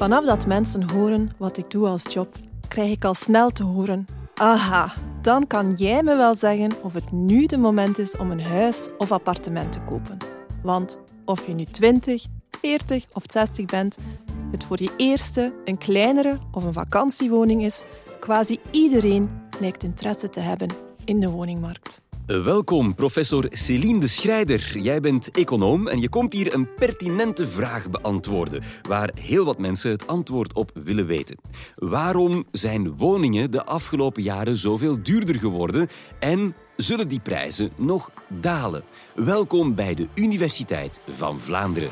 Vanaf dat mensen horen wat ik doe als job, krijg ik al snel te horen: aha, dan kan jij me wel zeggen of het nu de moment is om een huis of appartement te kopen. Want of je nu 20, 40 of 60 bent, het voor je eerste een kleinere of een vakantiewoning is, quasi iedereen lijkt interesse te hebben in de woningmarkt. Welkom, professor Céline de Schrijder. Jij bent econoom en je komt hier een pertinente vraag beantwoorden, waar heel wat mensen het antwoord op willen weten. Waarom zijn woningen de afgelopen jaren zoveel duurder geworden en zullen die prijzen nog dalen? Welkom bij de Universiteit van Vlaanderen.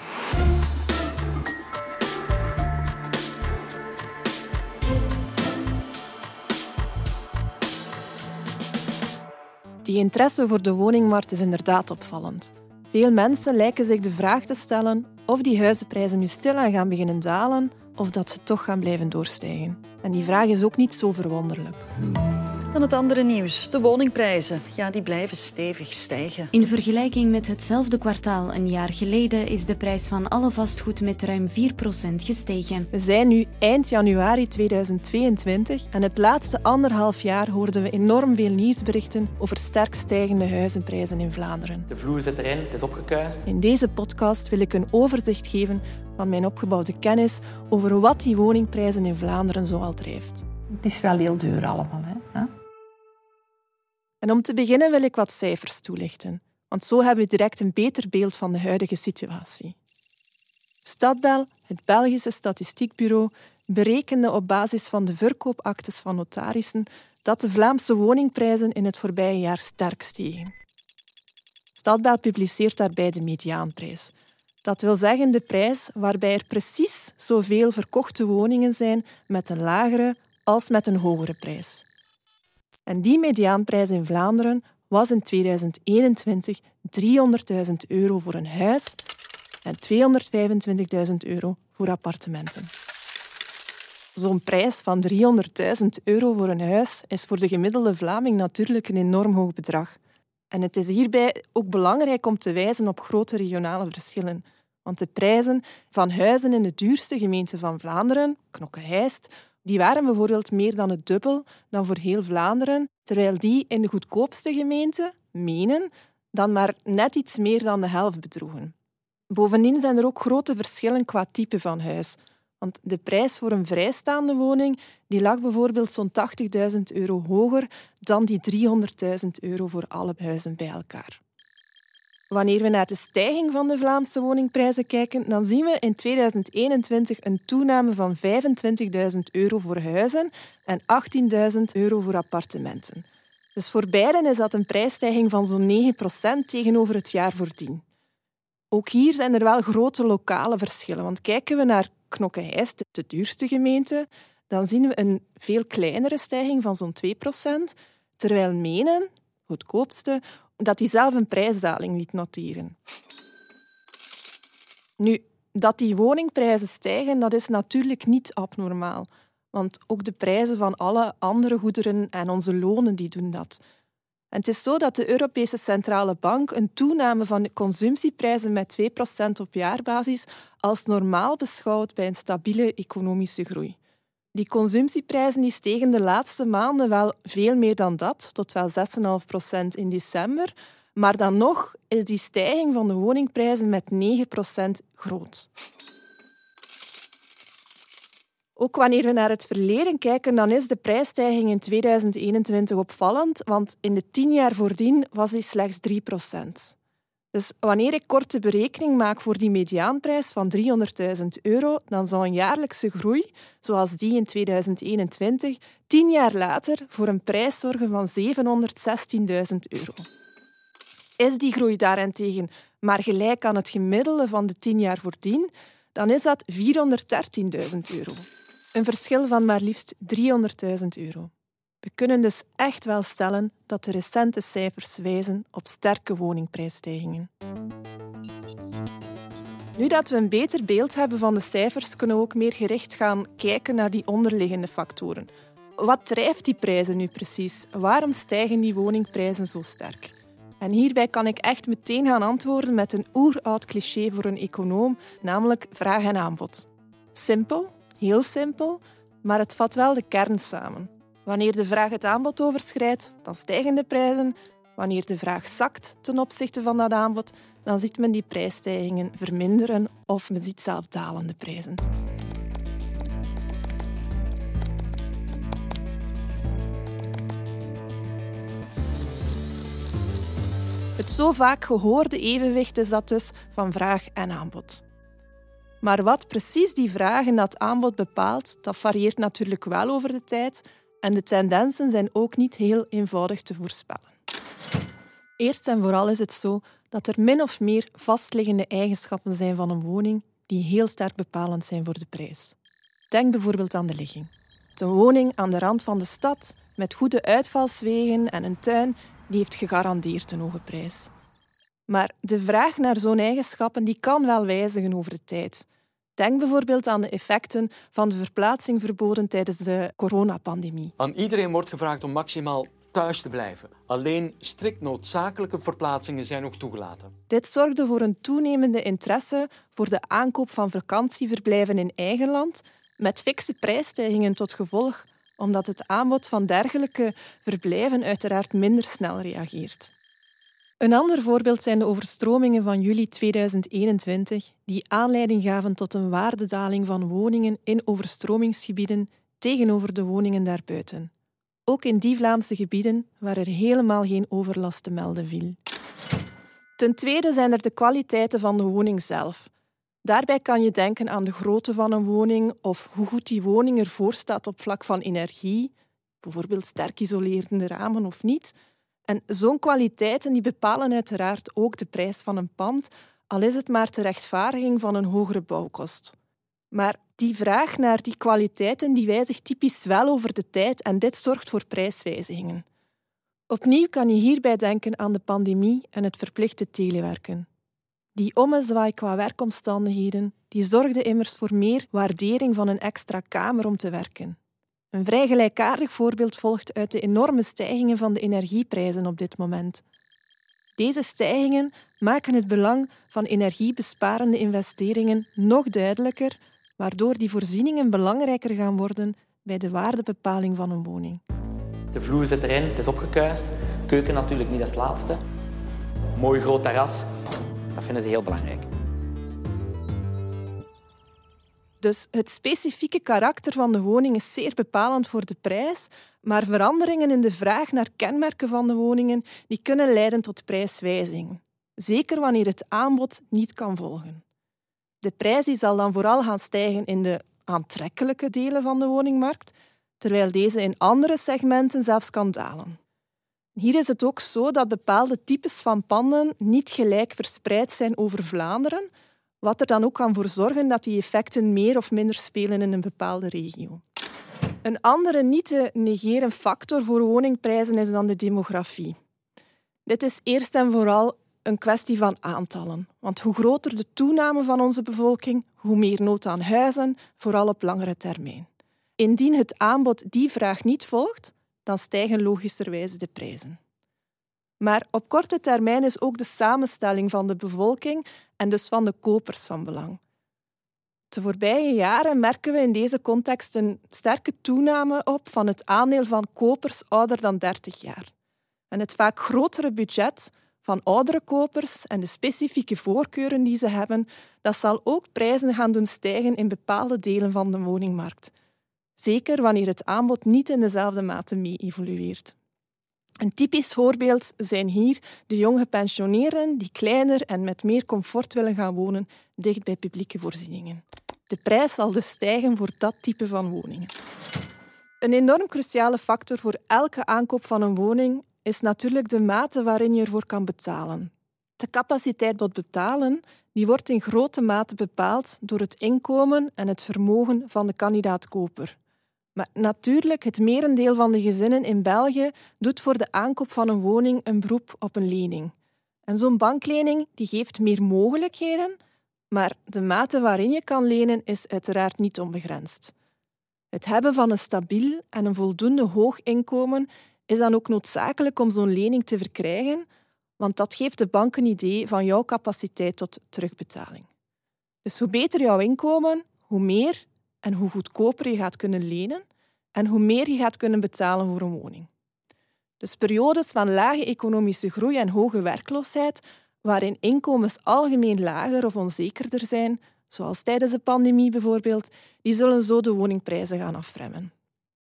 Die interesse voor de woningmarkt is inderdaad opvallend. Veel mensen lijken zich de vraag te stellen of die huizenprijzen nu stilaan gaan beginnen dalen of dat ze toch gaan blijven doorstijgen. En die vraag is ook niet zo verwonderlijk. Dan het andere nieuws. De woningprijzen. Ja, die blijven stevig stijgen. In vergelijking met hetzelfde kwartaal een jaar geleden is de prijs van alle vastgoed met ruim 4% gestegen. We zijn nu eind januari 2022 en het laatste anderhalf jaar hoorden we enorm veel nieuwsberichten over sterk stijgende huizenprijzen in Vlaanderen. De vloer zit erin, het is opgekuist. In deze podcast wil ik een overzicht geven van mijn opgebouwde kennis over wat die woningprijzen in Vlaanderen zoal drijft. Het is wel heel duur allemaal. En om te beginnen wil ik wat cijfers toelichten, want zo hebben we direct een beter beeld van de huidige situatie. Stadbel, het Belgische Statistiekbureau, berekende op basis van de verkoopactes van notarissen dat de Vlaamse woningprijzen in het voorbije jaar sterk stegen. Stadbel publiceert daarbij de mediaanprijs. Dat wil zeggen de prijs waarbij er precies zoveel verkochte woningen zijn met een lagere als met een hogere prijs. En die mediaanprijs in Vlaanderen was in 2021 300.000 euro voor een huis en 225.000 euro voor appartementen. Zo'n prijs van 300.000 euro voor een huis is voor de gemiddelde Vlaming natuurlijk een enorm hoog bedrag. En het is hierbij ook belangrijk om te wijzen op grote regionale verschillen. Want de prijzen van huizen in de duurste gemeente van Vlaanderen, Knokke-Heist, die waren bijvoorbeeld meer dan het dubbel dan voor heel Vlaanderen, terwijl die in de goedkoopste gemeente, Menen, dan maar net iets meer dan de helft bedroegen. Bovendien zijn er ook grote verschillen qua type van huis. Want de prijs voor een vrijstaande woning die lag bijvoorbeeld zo'n 80.000 euro hoger dan die 300.000 euro voor alle huizen bij elkaar. Wanneer we naar de stijging van de Vlaamse woningprijzen kijken, dan zien we in 2021 een toename van 25.000 euro voor huizen en 18.000 euro voor appartementen. Dus voor beiden is dat een prijsstijging van zo'n 9% tegenover het jaar voordien. Ook hier zijn er wel grote lokale verschillen, want kijken we naar Knokke-Heist, de duurste gemeente, dan zien we een veel kleinere stijging van zo'n 2%, terwijl Menen, goedkoopste, dat hij zelf een prijsdaling liet noteren. Nu, dat die woningprijzen stijgen, dat is natuurlijk niet abnormaal. Want ook de prijzen van alle andere goederen en onze lonen die doen dat. En het is zo dat de Europese Centrale Bank een toename van de consumptieprijzen met 2% op jaarbasis als normaal beschouwt bij een stabiele economische groei. Die consumptieprijzen stegen de laatste maanden wel veel meer dan dat, tot wel 6,5% in december. Maar dan nog is die stijging van de woningprijzen met 9% groot. Ook wanneer we naar het verleden kijken, dan is de prijsstijging in 2021 opvallend, want in de tien jaar voordien was die slechts 3%. Dus wanneer ik korte berekening maak voor die mediaanprijs van 300.000 euro, dan zal een jaarlijkse groei, zoals die in 2021, tien jaar later voor een prijs zorgen van 716.000 euro. Is die groei daarentegen maar gelijk aan het gemiddelde van de tien jaar voordien, dan is dat 413.000 euro. Een verschil van maar liefst 300.000 euro. We kunnen dus echt wel stellen dat de recente cijfers wijzen op sterke woningprijsstijgingen. Nu dat we een beter beeld hebben van de cijfers, kunnen we ook meer gericht gaan kijken naar die onderliggende factoren. Wat drijft die prijzen nu precies? Waarom stijgen die woningprijzen zo sterk? En hierbij kan ik echt meteen gaan antwoorden met een oeroud cliché voor een econoom, namelijk vraag en aanbod. Simpel, Heel simpel, maar het vat wel de kern samen. Wanneer de vraag het aanbod overschrijdt, dan stijgen de prijzen. Wanneer de vraag zakt ten opzichte van dat aanbod, dan ziet men die prijsstijgingen verminderen of men ziet zelf dalende prijzen. Het zo vaak gehoorde evenwicht is dat dus van vraag en aanbod. Maar wat precies die vraag en dat aanbod bepaalt, dat varieert natuurlijk wel over de tijd en de tendensen zijn ook niet heel eenvoudig te voorspellen. Eerst en vooral is het zo dat er min of meer vastliggende eigenschappen zijn van een woning die heel sterk bepalend zijn voor de prijs. Denk bijvoorbeeld aan de ligging. Een woning aan de rand van de stad met goede uitvalswegen en een tuin die heeft gegarandeerd een hoge prijs. Maar de vraag naar zo'n eigenschappen die kan wel wijzigen over de tijd. Denk bijvoorbeeld aan de effecten van de verplaatsing verboden tijdens de coronapandemie. Aan iedereen wordt gevraagd om maximaal thuis te blijven. Alleen strikt noodzakelijke verplaatsingen zijn nog toegelaten. Dit zorgde voor een toenemende interesse voor de aankoop van vakantieverblijven in eigen land, met fikse prijsstijgingen tot gevolg, omdat het aanbod van dergelijke verblijven uiteraard minder snel reageert. Een ander voorbeeld zijn de overstromingen van juli 2021, die aanleiding gaven tot een waardedaling van woningen in overstromingsgebieden tegenover de woningen daarbuiten. Ook in die Vlaamse gebieden waar er helemaal geen overlast te melden viel. Ten tweede zijn er de kwaliteiten van de woning zelf. Daarbij kan je denken aan de grootte van een woning of hoe goed die woning ervoor staat op vlak van energie, bijvoorbeeld sterk isolerende ramen of niet. En zo'n kwaliteiten die bepalen uiteraard ook de prijs van een pand, al is het maar ter rechtvaardiging van een hogere bouwkost. Maar die vraag naar die kwaliteiten die wijzigt typisch wel over de tijd en dit zorgt voor prijswijzigingen. Opnieuw kan je hierbij denken aan de pandemie en het verplichte telewerken. Die ommezwaai qua werkomstandigheden die zorgde immers voor meer waardering van een extra kamer om te werken. Een vrij gelijkaardig voorbeeld volgt uit de enorme stijgingen van de energieprijzen op dit moment. Deze stijgingen maken het belang van energiebesparende investeringen nog duidelijker, waardoor die voorzieningen belangrijker gaan worden bij de waardebepaling van een woning. De vloer zit erin, het is opgekuist. Keuken natuurlijk niet als laatste. Mooi groot terras, dat vinden ze heel belangrijk. Dus het specifieke karakter van de woning is zeer bepalend voor de prijs, maar veranderingen in de vraag naar kenmerken van de woningen die kunnen leiden tot prijswijzingen. Zeker wanneer het aanbod niet kan volgen. De prijs zal dan vooral gaan stijgen in de aantrekkelijke delen van de woningmarkt, terwijl deze in andere segmenten zelfs kan dalen. Hier is het ook zo dat bepaalde types van panden niet gelijk verspreid zijn over Vlaanderen, wat er dan ook kan voor zorgen dat die effecten meer of minder spelen in een bepaalde regio. Een andere niet te negeren factor voor woningprijzen is dan de demografie. Dit is eerst en vooral een kwestie van aantallen. Want hoe groter de toename van onze bevolking, hoe meer nood aan huizen, vooral op langere termijn. Indien het aanbod die vraag niet volgt, dan stijgen logischerwijze de prijzen. Maar op korte termijn is ook de samenstelling van de bevolking en dus van de kopers van belang. De voorbije jaren merken we in deze context een sterke toename op van het aandeel van kopers ouder dan 30 jaar. En het vaak grotere budget van oudere kopers en de specifieke voorkeuren die ze hebben, dat zal ook prijzen gaan doen stijgen in bepaalde delen van de woningmarkt. Zeker wanneer het aanbod niet in dezelfde mate mee evolueert. Een typisch voorbeeld zijn hier de jonge gepensioneerden die kleiner en met meer comfort willen gaan wonen dicht bij publieke voorzieningen. De prijs zal dus stijgen voor dat type van woningen. Een enorm cruciale factor voor elke aankoop van een woning is natuurlijk de mate waarin je ervoor kan betalen. De capaciteit tot betalen die wordt in grote mate bepaald door het inkomen en het vermogen van de kandidaat-koper. Maar natuurlijk, het merendeel van de gezinnen in België doet voor de aankoop van een woning een beroep op een lening. En zo'n banklening die geeft meer mogelijkheden, maar de mate waarin je kan lenen is uiteraard niet onbegrensd. Het hebben van een stabiel en een voldoende hoog inkomen is dan ook noodzakelijk om zo'n lening te verkrijgen, want dat geeft de bank een idee van jouw capaciteit tot terugbetaling. Dus hoe beter jouw inkomen, hoe meer en hoe goedkoper je gaat kunnen lenen en hoe meer je gaat kunnen betalen voor een woning. Dus periodes van lage economische groei en hoge werkloosheid, waarin inkomens algemeen lager of onzekerder zijn, zoals tijdens de pandemie bijvoorbeeld, die zullen zo de woningprijzen gaan afremmen.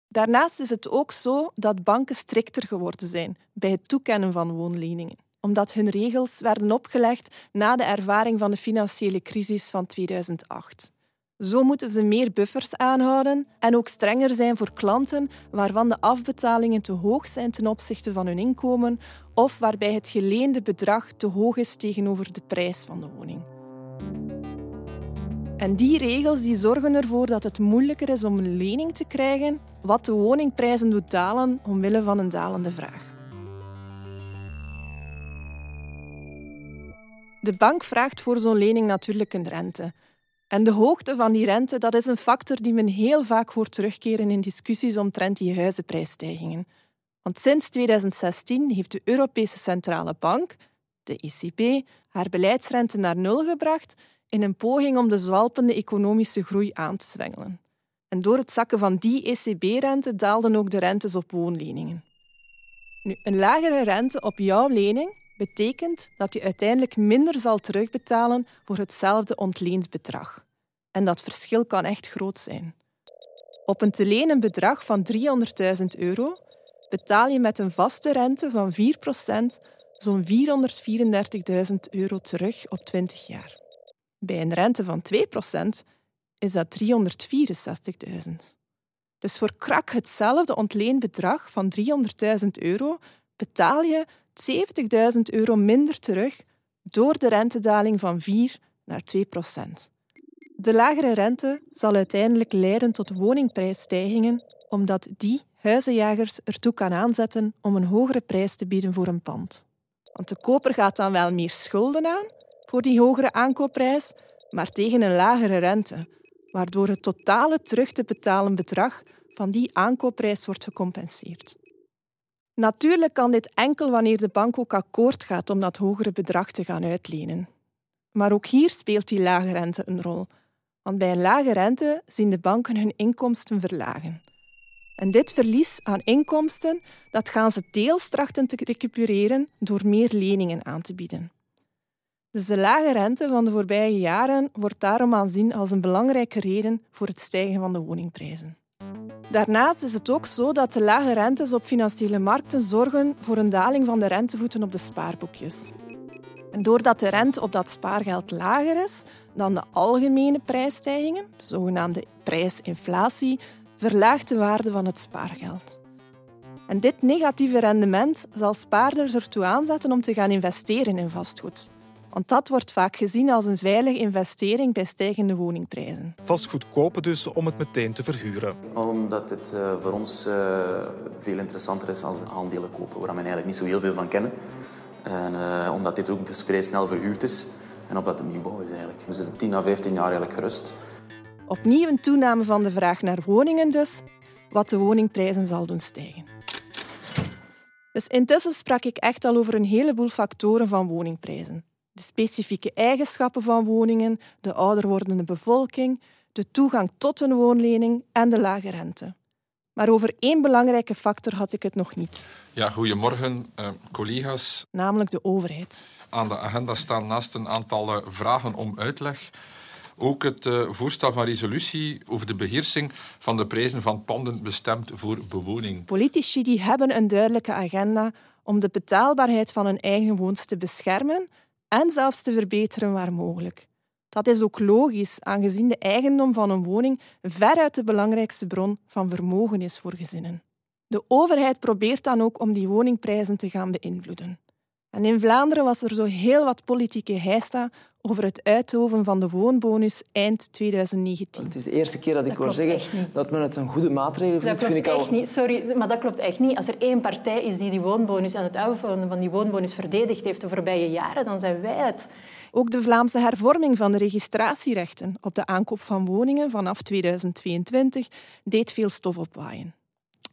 Daarnaast is het ook zo dat banken strikter geworden zijn bij het toekennen van woonleningen, omdat hun regels werden opgelegd na de ervaring van de financiële crisis van 2008. Zo moeten ze meer buffers aanhouden en ook strenger zijn voor klanten waarvan de afbetalingen te hoog zijn ten opzichte van hun inkomen of waarbij het geleende bedrag te hoog is tegenover de prijs van de woning. En die regels die zorgen ervoor dat het moeilijker is om een lening te krijgen, wat de woningprijzen doet dalen omwille van een dalende vraag. De bank vraagt voor zo'n lening natuurlijk een rente. En de hoogte van die rente dat is een factor die men heel vaak hoort terugkeren in discussies omtrent die huizenprijsstijgingen. Want sinds 2016 heeft de Europese Centrale Bank, de ECB, haar beleidsrente naar nul gebracht in een poging om de zwalpende economische groei aan te zwengelen. En door het zakken van die ECB-rente daalden ook de rentes op woonleningen. Nu, een lagere rente op jouw lening betekent dat je uiteindelijk minder zal terugbetalen voor hetzelfde ontleend bedrag. En dat verschil kan echt groot zijn. Op een te lenen bedrag van 300.000 euro betaal je met een vaste rente van 4% zo'n 434.000 euro terug op 20 jaar. Bij een rente van 2% is dat 364.000. Dus voor krak hetzelfde ontleenbedrag van 300.000 euro betaal je 70.000 euro minder terug door de rentedaling van 4 naar 2% De lagere rente zal uiteindelijk leiden tot woningprijsstijgingen, omdat die huizenjagers ertoe kan aanzetten om een hogere prijs te bieden voor een pand. Want de koper gaat dan wel meer schulden aan voor die hogere aankoopprijs, maar tegen een lagere rente, waardoor het totale terug te betalen bedrag van die aankoopprijs wordt gecompenseerd. Natuurlijk kan dit enkel wanneer de bank ook akkoord gaat om dat hogere bedrag te gaan uitlenen. Maar ook hier speelt die lage rente een rol. Want bij een lage rente zien de banken hun inkomsten verlagen. En dit verlies aan inkomsten dat gaan ze deels trachten te recupereren door meer leningen aan te bieden. Dus de lage rente van de voorbije jaren wordt daarom aanzien als een belangrijke reden voor het stijgen van de woningprijzen. Daarnaast is het ook zo dat de lage rentes op financiële markten zorgen voor een daling van de rentevoeten op de spaarboekjes. En doordat de rente op dat spaargeld lager is dan de algemene prijsstijgingen, de zogenaamde prijsinflatie, verlaagt de waarde van het spaargeld. En dit negatieve rendement zal spaarders ertoe aanzetten om te gaan investeren in vastgoed. Want dat wordt vaak gezien als een veilige investering bij stijgende woningprijzen. Vastgoed kopen dus om het meteen te verhuren. Omdat het uh, voor ons uh, veel interessanter is als aandelen kopen, waar we eigenlijk niet zo heel veel van kennen. En uh, omdat dit ook dus vrij snel verhuurd is en omdat het nieuwbouw is eigenlijk. We zijn 10 à 15 jaar eigenlijk gerust. Opnieuw een toename van de vraag naar woningen dus, wat de woningprijzen zal doen stijgen. Dus intussen sprak ik echt al over een heleboel factoren van woningprijzen de specifieke eigenschappen van woningen, de ouder wordende bevolking, de toegang tot een woonlening en de lage rente. Maar over één belangrijke factor had ik het nog niet. Ja, goedemorgen, uh, collega's. Namelijk de overheid. Aan de agenda staan naast een aantal eh, vragen om uitleg ook het uh, voorstel van resolutie over de beheersing van de prijzen van panden bestemd voor bewoning. Politici die hebben een duidelijke agenda om de betaalbaarheid van hun eigen woons te beschermen en zelfs te verbeteren waar mogelijk. Dat is ook logisch, aangezien de eigendom van een woning veruit de belangrijkste bron van vermogen is voor gezinnen. De overheid probeert dan ook om die woningprijzen te gaan beïnvloeden. En in Vlaanderen was er zo heel wat politieke heista over het uithoven van de woonbonus eind 2019. Het is de eerste keer dat ik hoor zeggen dat men het een goede maatregel vindt. Dat klopt vind ik echt niet. Sorry, maar dat klopt echt niet. Als er één partij is die die woonbonus en het uitvoeren van die woonbonus verdedigd heeft de voorbije jaren, dan zijn wij het. Ook de Vlaamse hervorming van de registratierechten op de aankoop van woningen vanaf 2022 deed veel stof opwaaien.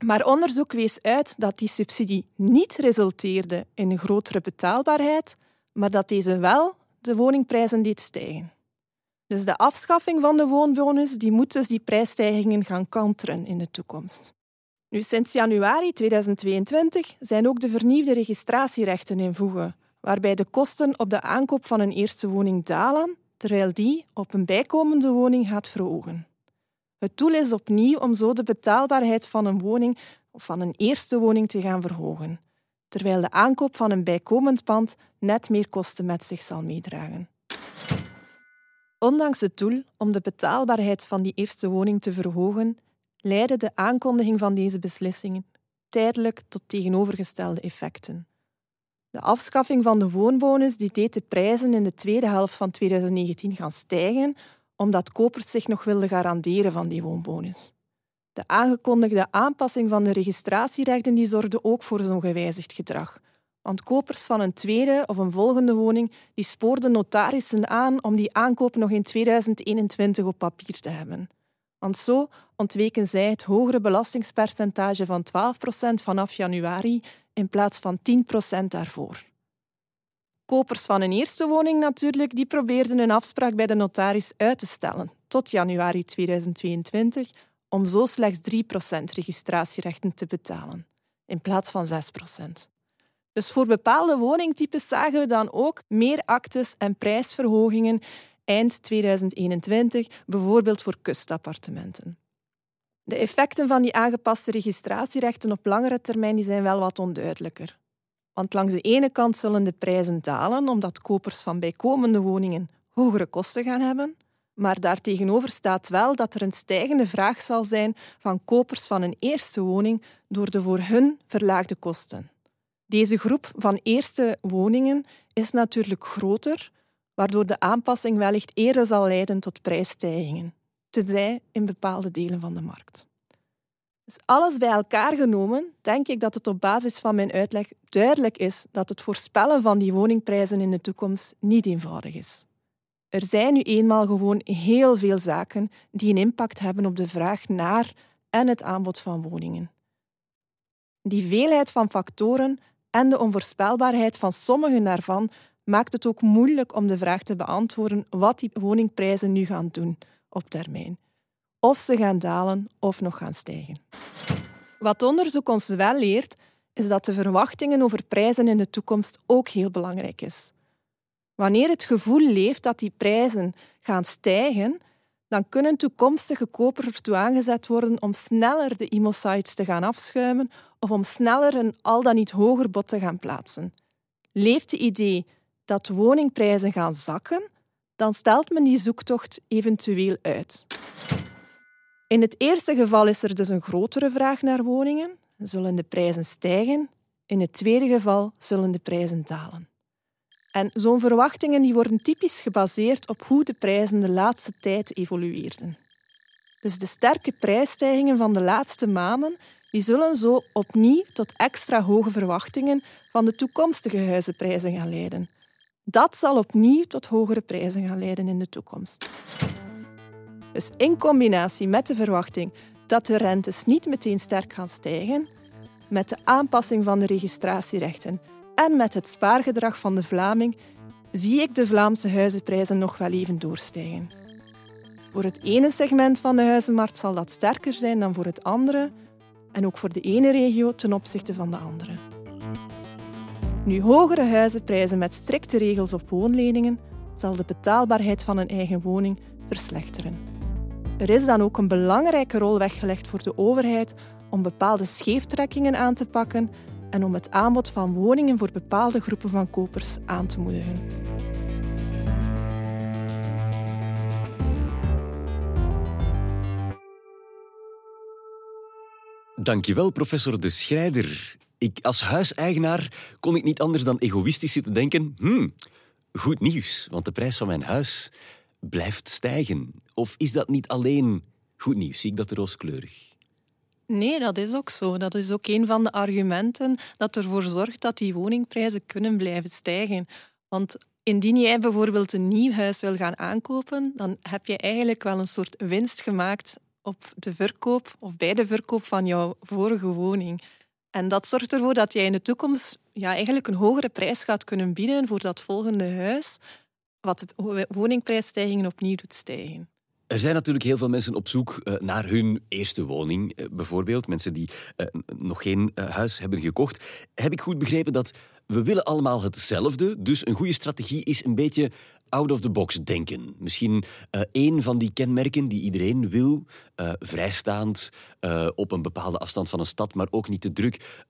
Maar onderzoek wees uit dat die subsidie niet resulteerde in een grotere betaalbaarheid, maar dat deze wel de woningprijzen deed stijgen. Dus de afschaffing van de woonbonus die moet dus die prijsstijgingen gaan kanteren in de toekomst. Nu, sinds januari 2022 zijn ook de vernieuwde registratierechten in voege, waarbij de kosten op de aankoop van een eerste woning dalen, terwijl die op een bijkomende woning gaat verhogen. Het doel is opnieuw om zo de betaalbaarheid van een woning of van een eerste woning te gaan verhogen, terwijl de aankoop van een bijkomend pand net meer kosten met zich zal meedragen. Ondanks het doel om de betaalbaarheid van die eerste woning te verhogen, leidde de aankondiging van deze beslissingen tijdelijk tot tegenovergestelde effecten. De afschaffing van de woonbonus die deed de prijzen in de tweede helft van 2019 gaan stijgen, omdat kopers zich nog wilden garanderen van die woonbonus. De aangekondigde aanpassing van de registratierechten die zorgde ook voor zo'n gewijzigd gedrag. Want kopers van een tweede of een volgende woning die spoorden notarissen aan om die aankoop nog in 2021 op papier te hebben. Want zo ontweken zij het hogere belastingspercentage van 12% vanaf januari in plaats van 10% daarvoor. Kopers van een eerste woning natuurlijk, die probeerden een afspraak bij de notaris uit te stellen tot januari 2022 om zo slechts 3% registratierechten te betalen, in plaats van 6%. Dus voor bepaalde woningtypes zagen we dan ook meer actes en prijsverhogingen eind 2021, bijvoorbeeld voor kustappartementen. De effecten van die aangepaste registratierechten op langere termijn zijn wel wat onduidelijker. Want langs de ene kant zullen de prijzen dalen omdat kopers van bijkomende woningen hogere kosten gaan hebben, maar daartegenover staat wel dat er een stijgende vraag zal zijn van kopers van een eerste woning door de voor hun verlaagde kosten. Deze groep van eerste woningen is natuurlijk groter, waardoor de aanpassing wellicht eerder zal leiden tot prijsstijgingen, tenzij in bepaalde delen van de markt. Dus alles bij elkaar genomen, denk ik dat het op basis van mijn uitleg duidelijk is dat het voorspellen van die woningprijzen in de toekomst niet eenvoudig is. Er zijn nu eenmaal gewoon heel veel zaken die een impact hebben op de vraag naar en het aanbod van woningen. Die veelheid van factoren en de onvoorspelbaarheid van sommige daarvan maakt het ook moeilijk om de vraag te beantwoorden wat die woningprijzen nu gaan doen op termijn. Of ze gaan dalen of nog gaan stijgen. Wat onderzoek ons wel leert, is dat de verwachtingen over prijzen in de toekomst ook heel belangrijk is. Wanneer het gevoel leeft dat die prijzen gaan stijgen, dan kunnen toekomstige kopers ertoe aangezet worden om sneller de IMO-sites te gaan afschuimen of om sneller een al dan niet hoger bod te gaan plaatsen. Leeft het idee dat woningprijzen gaan zakken, dan stelt men die zoektocht eventueel uit. In het eerste geval is er dus een grotere vraag naar woningen, zullen de prijzen stijgen. In het tweede geval zullen de prijzen dalen. En zo'n verwachtingen die worden typisch gebaseerd op hoe de prijzen de laatste tijd evolueerden. Dus de sterke prijsstijgingen van de laatste maanden die zullen zo opnieuw tot extra hoge verwachtingen van de toekomstige huizenprijzen gaan leiden. Dat zal opnieuw tot hogere prijzen gaan leiden in de toekomst. Dus in combinatie met de verwachting dat de rentes niet meteen sterk gaan stijgen, met de aanpassing van de registratierechten en met het spaargedrag van de Vlaming, zie ik de Vlaamse huizenprijzen nog wel even doorstijgen. Voor het ene segment van de huizenmarkt zal dat sterker zijn dan voor het andere, en ook voor de ene regio ten opzichte van de andere. Nu hogere huizenprijzen met strikte regels op woonleningen zal de betaalbaarheid van een eigen woning verslechteren. Er is dan ook een belangrijke rol weggelegd voor de overheid om bepaalde scheeftrekkingen aan te pakken en om het aanbod van woningen voor bepaalde groepen van kopers aan te moedigen. Dankjewel, professor De Schrijder. Ik, als huiseigenaar kon ik niet anders dan egoïstisch zitten denken... Hmm, goed nieuws, want de prijs van mijn huis blijft stijgen. Of is dat niet alleen goed nieuws? Zie ik dat rooskleurig? Nee, dat is ook zo. Dat is ook een van de argumenten dat ervoor zorgt dat die woningprijzen kunnen blijven stijgen. Want indien jij bijvoorbeeld een nieuw huis wil gaan aankopen, dan heb je eigenlijk wel een soort winst gemaakt op de verkoop of bij de verkoop van jouw vorige woning. En dat zorgt ervoor dat jij in de toekomst ja, eigenlijk een hogere prijs gaat kunnen bieden voor dat volgende huis. wat de woningprijsstijgingen opnieuw doet stijgen. Er zijn natuurlijk heel veel mensen op zoek eh, naar hun eerste woning, eh, bijvoorbeeld. Mensen die uh, nog geen huis hebben gekocht. Heb ik goed begrepen dat we willen allemaal hetzelfde? Dus een goede strategie is een beetje out of the box denken. Misschien één van die kenmerken die iedereen wil, vrijstaand, op een bepaalde afstand van een stad, maar ook niet te druk.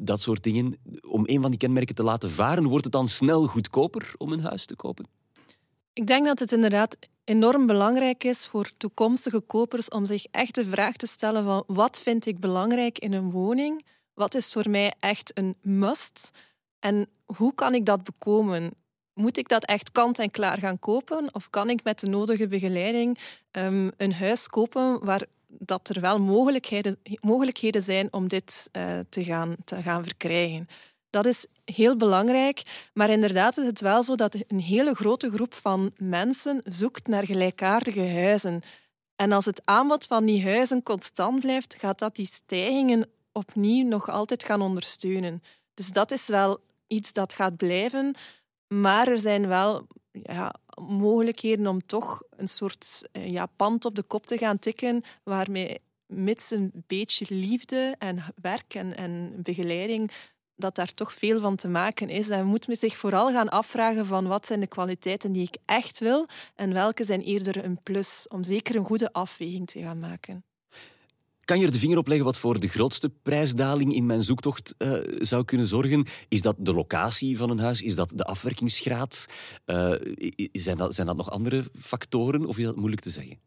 dat soort dingen. Om één van die kenmerken te laten varen, wordt het dan snel goedkoper om een huis te kopen? Ik denk dat het inderdaad enorm belangrijk is voor toekomstige kopers om zich echt de vraag te stellen van wat vind ik belangrijk in een woning? Wat is voor mij echt een must? En hoe kan ik dat bekomen? Moet ik dat echt kant en klaar gaan kopen? Of kan ik met de nodige begeleiding um, een huis kopen waar dat er wel mogelijkheden, mogelijkheden zijn om dit uh, te, gaan, te gaan verkrijgen? Dat is heel belangrijk. Maar inderdaad is het wel zo dat een hele grote groep van mensen zoekt naar gelijkaardige huizen. En als het aanbod van die huizen constant blijft, gaat dat die stijgingen opnieuw nog altijd gaan ondersteunen. Dus dat is wel iets dat gaat blijven. Maar er zijn wel ja, mogelijkheden om toch een soort eh, ja, pand op de kop te gaan tikken, waarmee mits een beetje liefde en werk en, en begeleiding dat daar toch veel van te maken is. En moet men zich vooral gaan afvragen van wat zijn de kwaliteiten die ik echt wil en welke zijn eerder een plus, om zeker een goede afweging te gaan maken. Kan je er de vinger op leggen wat voor de grootste prijsdaling in mijn zoektocht uh, zou kunnen zorgen? Is dat de locatie van een huis? Is dat de afwerkingsgraad? Uh, zijn, zijn dat nog andere factoren of is dat moeilijk te zeggen?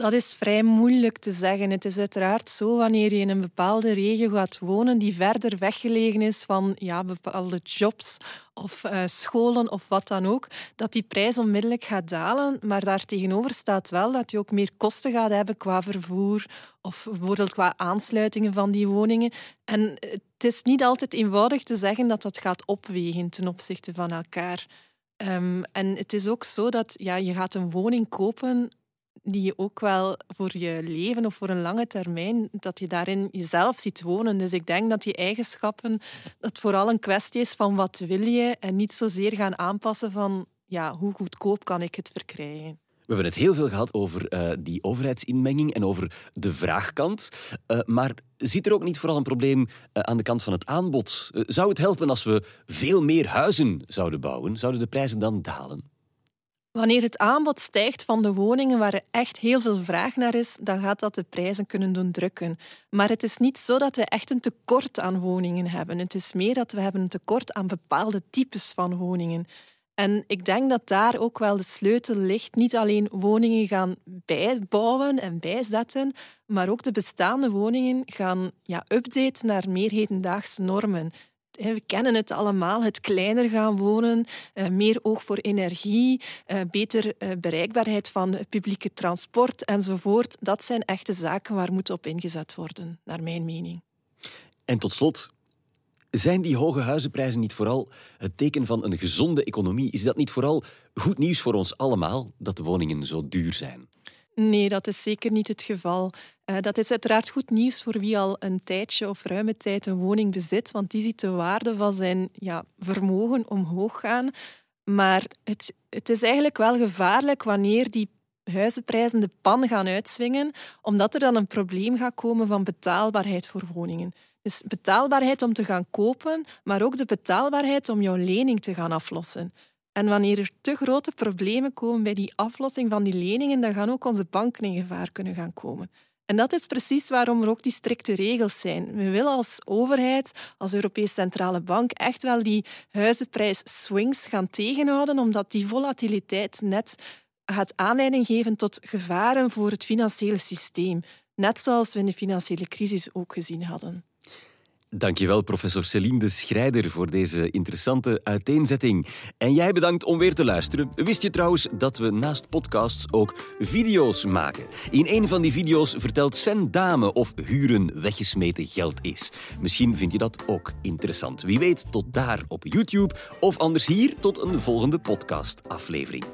Dat is vrij moeilijk te zeggen. Het is uiteraard zo wanneer je in een bepaalde regio gaat wonen die verder weggelegen is van ja, bepaalde jobs of uh, scholen of wat dan ook, dat die prijs onmiddellijk gaat dalen. Maar daartegenover staat wel dat je ook meer kosten gaat hebben qua vervoer of bijvoorbeeld qua aansluitingen van die woningen. En het is niet altijd eenvoudig te zeggen dat dat gaat opwegen ten opzichte van elkaar. Um, en het is ook zo dat ja, je gaat een woning kopen die je ook wel voor je leven of voor een lange termijn, dat je daarin jezelf ziet wonen. Dus ik denk dat die eigenschappen, dat vooral een kwestie is van wat wil je en niet zozeer gaan aanpassen van ja, hoe goedkoop kan ik het verkrijgen. We hebben het heel veel gehad over uh, die overheidsinmenging en over de vraagkant. Uh, maar zit er ook niet vooral een probleem uh, aan de kant van het aanbod? zou het helpen als we veel meer huizen zouden bouwen? Zouden de prijzen dan dalen? Wanneer het aanbod stijgt van de woningen waar er echt heel veel vraag naar is, dan gaat dat de prijzen kunnen doen drukken. Maar het is niet zo dat we echt een tekort aan woningen hebben. Het is meer dat we hebben een tekort aan bepaalde types van woningen. En ik denk dat daar ook wel de sleutel ligt. Niet alleen woningen gaan bijbouwen en bijzetten, maar ook de bestaande woningen gaan ja, updaten naar meer hedendaagse normen. We kennen het allemaal, het kleiner gaan wonen, eh, meer oog voor energie, eh, beter eh, bereikbaarheid van publieke transport enzovoort. Dat zijn echte zaken waar moet op ingezet worden, naar mijn mening. En tot slot, zijn die hoge huizenprijzen niet vooral het teken van een gezonde economie? Is dat niet vooral goed nieuws voor ons allemaal dat de woningen zo duur zijn? Nee, dat is zeker niet het geval. Uh, dat is uiteraard goed nieuws voor wie al een tijdje of ruime tijd een woning bezit, want die ziet de waarde van zijn ja, vermogen omhoog gaan. Maar het, het is eigenlijk wel gevaarlijk wanneer die huizenprijzen de pan gaan uitswingen, omdat er dan een probleem gaat komen van betaalbaarheid voor woningen. Dus betaalbaarheid om te gaan kopen, maar ook de betaalbaarheid om jouw lening te gaan aflossen. En wanneer er te grote problemen komen bij die aflossing van die leningen, dan gaan ook onze banken in gevaar kunnen gaan komen. En dat is precies waarom er ook die strikte regels zijn. We willen als overheid, als Europese Centrale Bank, echt wel die huizenprijs-swings gaan tegenhouden, omdat die volatiliteit net gaat aanleiding geven tot gevaren voor het financiële systeem. Net zoals we in de financiële crisis ook gezien hadden. Dankjewel, professor Celine de Schrijder, voor deze interessante uiteenzetting. En jij bedankt om weer te luisteren. Wist je trouwens dat we naast podcasts ook video's maken? In een van die video's vertelt Sven Dame of huren weggesmeten geld is. Misschien vind je dat ook interessant. Wie weet, tot daar op YouTube of anders hier tot een volgende podcastaflevering.